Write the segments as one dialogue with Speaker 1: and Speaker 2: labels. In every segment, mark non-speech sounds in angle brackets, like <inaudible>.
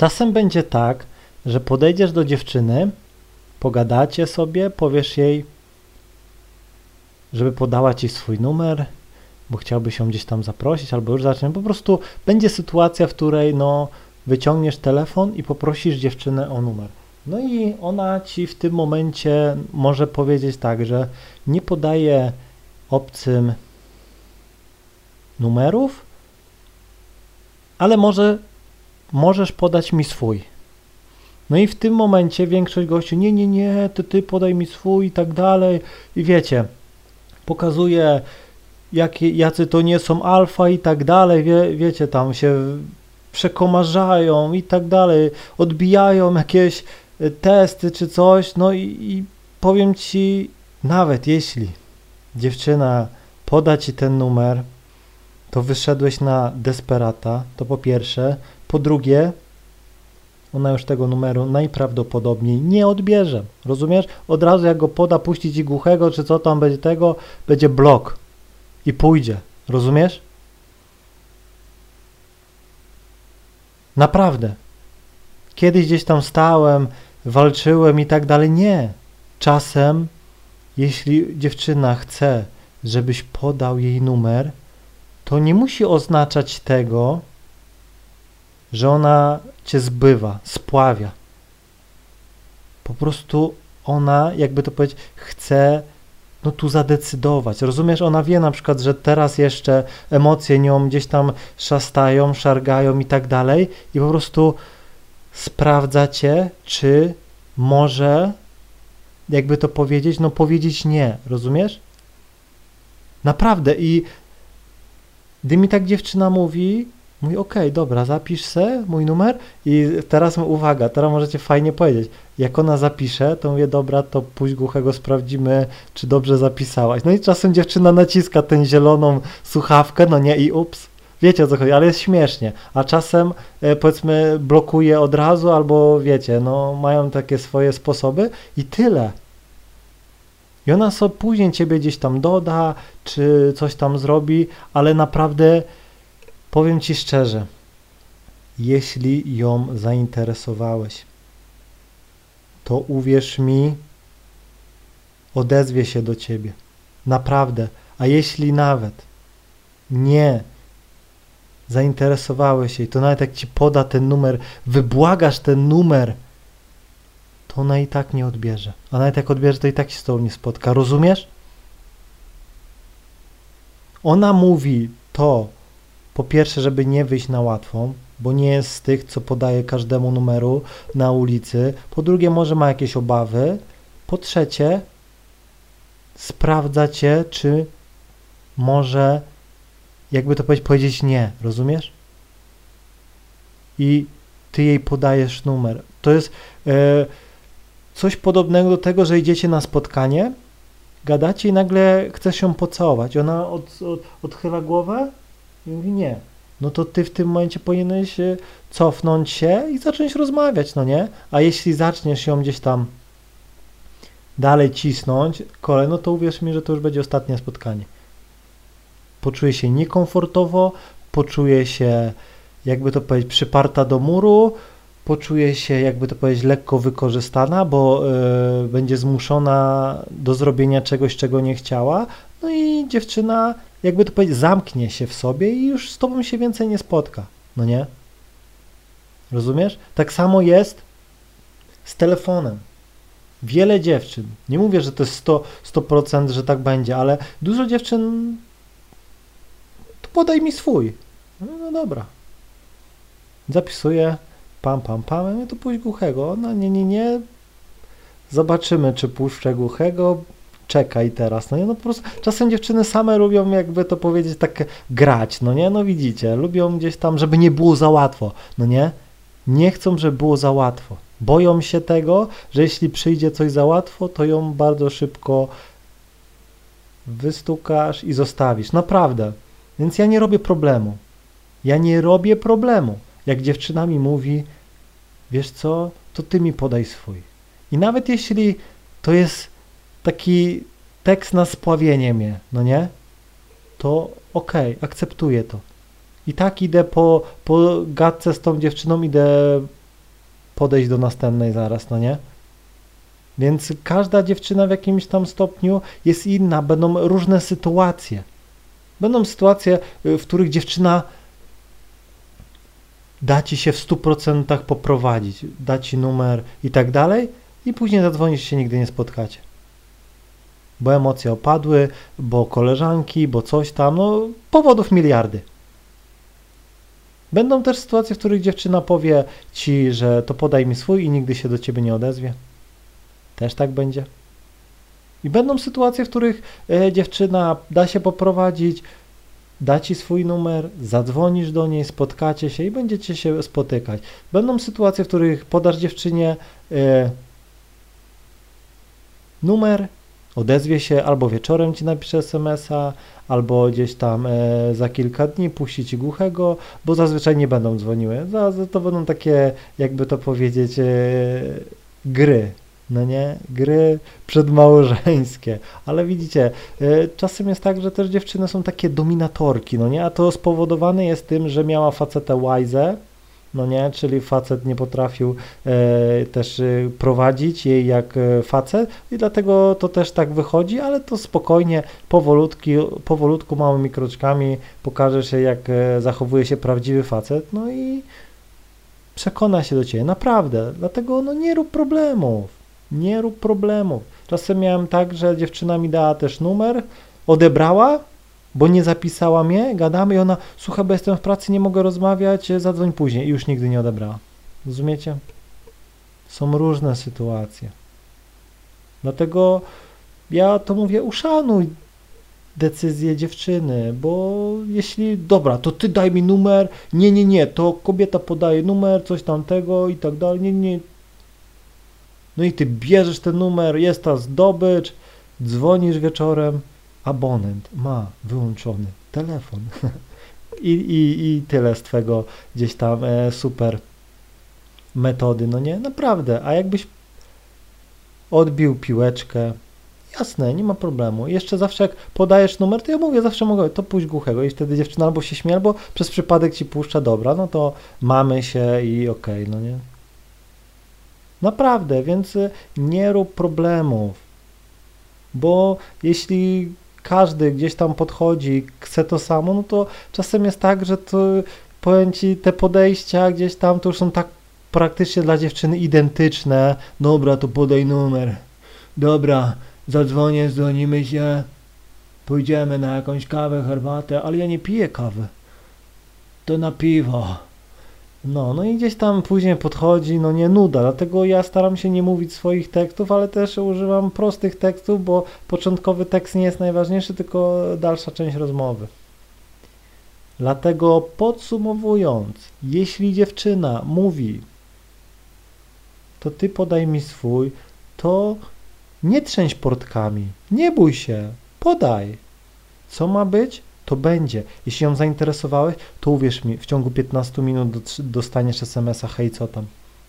Speaker 1: Czasem będzie tak, że podejdziesz do dziewczyny, pogadacie sobie, powiesz jej, żeby podała ci swój numer, bo chciałbyś ją gdzieś tam zaprosić, albo już zacznie. Po prostu będzie sytuacja, w której no, wyciągniesz telefon i poprosisz dziewczynę o numer. No i ona ci w tym momencie może powiedzieć tak, że nie podaje obcym numerów, ale może możesz podać mi swój. No i w tym momencie większość gości, nie, nie, nie, ty, ty podaj mi swój i tak dalej. I wiecie, pokazuje, jakie, jacy to nie są alfa i tak dalej, wie, wiecie, tam się przekomarzają i tak dalej, odbijają jakieś y, testy czy coś, no i, i powiem ci, nawet jeśli dziewczyna poda ci ten numer, to wyszedłeś na desperata, to po pierwsze. Po drugie, ona już tego numeru najprawdopodobniej nie odbierze. Rozumiesz? Od razu jak go poda, puści ci głuchego, czy co tam będzie tego, będzie blok i pójdzie. Rozumiesz? Naprawdę. Kiedyś gdzieś tam stałem, walczyłem i tak dalej. Nie. Czasem, jeśli dziewczyna chce, żebyś podał jej numer, to nie musi oznaczać tego, że ona cię zbywa, spławia. Po prostu ona, jakby to powiedzieć, chce no tu zadecydować. Rozumiesz, ona wie na przykład, że teraz jeszcze emocje nią gdzieś tam szastają, szargają i tak dalej i po prostu sprawdza cię, czy może, jakby to powiedzieć, no powiedzieć nie, rozumiesz? Naprawdę i gdy mi tak dziewczyna mówi, mówi, okej, okay, dobra, zapisz se mój numer i teraz uwaga, teraz możecie fajnie powiedzieć. Jak ona zapisze, to mówię, dobra, to pójdź głuchego, sprawdzimy, czy dobrze zapisałaś. No i czasem dziewczyna naciska tę zieloną słuchawkę, no nie, i ups, wiecie o co chodzi, ale jest śmiesznie. A czasem, e, powiedzmy, blokuje od razu, albo wiecie, no mają takie swoje sposoby i tyle. I ona sobie później ciebie gdzieś tam doda, czy coś tam zrobi, ale naprawdę powiem ci szczerze, jeśli ją zainteresowałeś, to uwierz mi, odezwie się do ciebie. Naprawdę. A jeśli nawet nie zainteresowałeś jej, to nawet jak ci poda ten numer, wybłagasz ten numer, to ona i tak nie odbierze. A nawet jak odbierze, to i tak się z tobą nie spotka. Rozumiesz? Ona mówi to, po pierwsze, żeby nie wyjść na łatwą, bo nie jest z tych, co podaje każdemu numeru na ulicy. Po drugie, może ma jakieś obawy. Po trzecie, sprawdza cię, czy może, jakby to powiedzieć, powiedzieć nie. Rozumiesz? I ty jej podajesz numer. To jest. Yy, coś podobnego do tego, że idziecie na spotkanie, gadacie i nagle chcesz ją pocałować. Ona od, od, odchyla głowę i mówi nie. No to ty w tym momencie powinieneś cofnąć się i zacząć rozmawiać, no nie? A jeśli zaczniesz ją gdzieś tam dalej cisnąć, kole, no to uwierz mi, że to już będzie ostatnie spotkanie. Poczuje się niekomfortowo, poczuje się, jakby to powiedzieć, przyparta do muru, poczuje się, jakby to powiedzieć, lekko wykorzystana, bo y, będzie zmuszona do zrobienia czegoś, czego nie chciała, no i dziewczyna, jakby to powiedzieć, zamknie się w sobie i już z tobą się więcej nie spotka, no nie? Rozumiesz? Tak samo jest z telefonem. Wiele dziewczyn, nie mówię, że to jest 100%, 100% że tak będzie, ale dużo dziewczyn to podaj mi swój. No, no dobra. Zapisuję, pam, pam, pam, to pójść głuchego. No nie, nie, nie. Zobaczymy, czy puszczę głuchego. Czekaj teraz. No nie, no po prostu czasem dziewczyny same lubią, jakby to powiedzieć, tak grać, no nie, no widzicie, lubią gdzieś tam, żeby nie było za łatwo, no nie? Nie chcą, żeby było za łatwo. Boją się tego, że jeśli przyjdzie coś za łatwo, to ją bardzo szybko wystukasz i zostawisz. Naprawdę. Więc ja nie robię problemu. Ja nie robię problemu jak dziewczyna mi mówi, wiesz co, to ty mi podaj swój. I nawet jeśli to jest taki tekst na spławienie mnie, no nie, to okej, okay, akceptuję to. I tak idę po, po gadce z tą dziewczyną, idę podejść do następnej zaraz, no nie? Więc każda dziewczyna w jakimś tam stopniu jest inna, będą różne sytuacje. Będą sytuacje, y, w których dziewczyna da ci się w 100% poprowadzić, da ci numer i tak dalej, i później zadzwonisz się nigdy nie spotkacie. Bo emocje opadły, bo koleżanki, bo coś tam, no powodów miliardy. Będą też sytuacje, w których dziewczyna powie ci, że to podaj mi swój i nigdy się do ciebie nie odezwie. Też tak będzie. I będą sytuacje, w których e, dziewczyna da się poprowadzić, da ci swój numer, zadzwonisz do niej, spotkacie się i będziecie się spotykać. Będą sytuacje, w których podasz dziewczynie e, numer, odezwie się albo wieczorem ci napisze SMS-a, albo gdzieś tam e, za kilka dni puści ci głuchego, bo zazwyczaj nie będą dzwoniły. To będą takie, jakby to powiedzieć, e, gry, no nie, gry przedmałżeńskie, ale widzicie, e, czasem jest tak, że też dziewczyny są takie dominatorki, no nie, a to spowodowane jest tym, że miała facetę łajzę, no nie, czyli facet nie potrafił e, też e, prowadzić jej jak e, facet i dlatego to też tak wychodzi, ale to spokojnie, powolutki, powolutku, małymi kroczkami pokaże się jak zachowuje się prawdziwy facet, no i przekona się do Ciebie, naprawdę, dlatego no nie rób problemów, nie rób problemów. Czasem miałem tak, że dziewczyna mi dała też numer, odebrała, bo nie zapisała mnie, gadamy i ona, słuchaj, bo jestem w pracy, nie mogę rozmawiać, zadzwoń później i już nigdy nie odebrała. Rozumiecie? Są różne sytuacje. Dlatego ja to mówię, uszanuj decyzję dziewczyny, bo jeśli, dobra, to ty daj mi numer, nie, nie, nie, to kobieta podaje numer, coś tamtego i tak dalej, nie, nie. No i ty bierzesz ten numer, jest ta zdobycz, dzwonisz wieczorem, abonent ma wyłączony telefon <laughs> I, i, i tyle z twego gdzieś tam e, super metody, no nie? Naprawdę, a jakbyś odbił piłeczkę, jasne, nie ma problemu. Jeszcze zawsze jak podajesz numer, to ja mówię, zawsze mogę, to pójść głuchego i wtedy dziewczyna albo się śmieje, albo przez przypadek ci puszcza, dobra, no to mamy się i okej, okay, no nie? Naprawdę, więc e, nie rób problemów, bo jeśli każdy gdzieś tam podchodzi, chce to samo, no to czasem jest tak, że to powiem ci, te podejścia gdzieś tam to już są tak praktycznie dla dziewczyny identyczne. Dobra, to podaj numer. Dobra, zadzwonię, dzwonimy się, pójdziemy na jakąś kawę, herbatę, ale ja nie piję kawy. To na piwo. No, no i gdzieś tam później podchodzi, no nie nuda, dlatego ja staram się nie mówić swoich tekstów, ale też używam prostych tekstów, bo początkowy tekst nie jest najważniejszy, tylko dalsza część rozmowy. Dlatego podsumowując, jeśli dziewczyna mówi, to ty podaj mi swój, to nie trzęś portkami, nie bój się, podaj. Co ma być? To będzie. Jeśli ją zainteresowałeś, to uwierz mi, w ciągu 15 minut dostaniesz SMS-a, hej, co tam,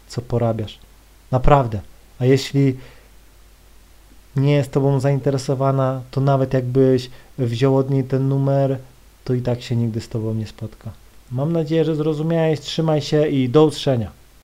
Speaker 1: co porabiasz. Naprawdę. A jeśli nie jest tobą zainteresowana, to nawet jakbyś wziął od niej ten numer, to i tak się nigdy z tobą nie spotka. Mam nadzieję, że zrozumiałeś, trzymaj się i do usłyszenia.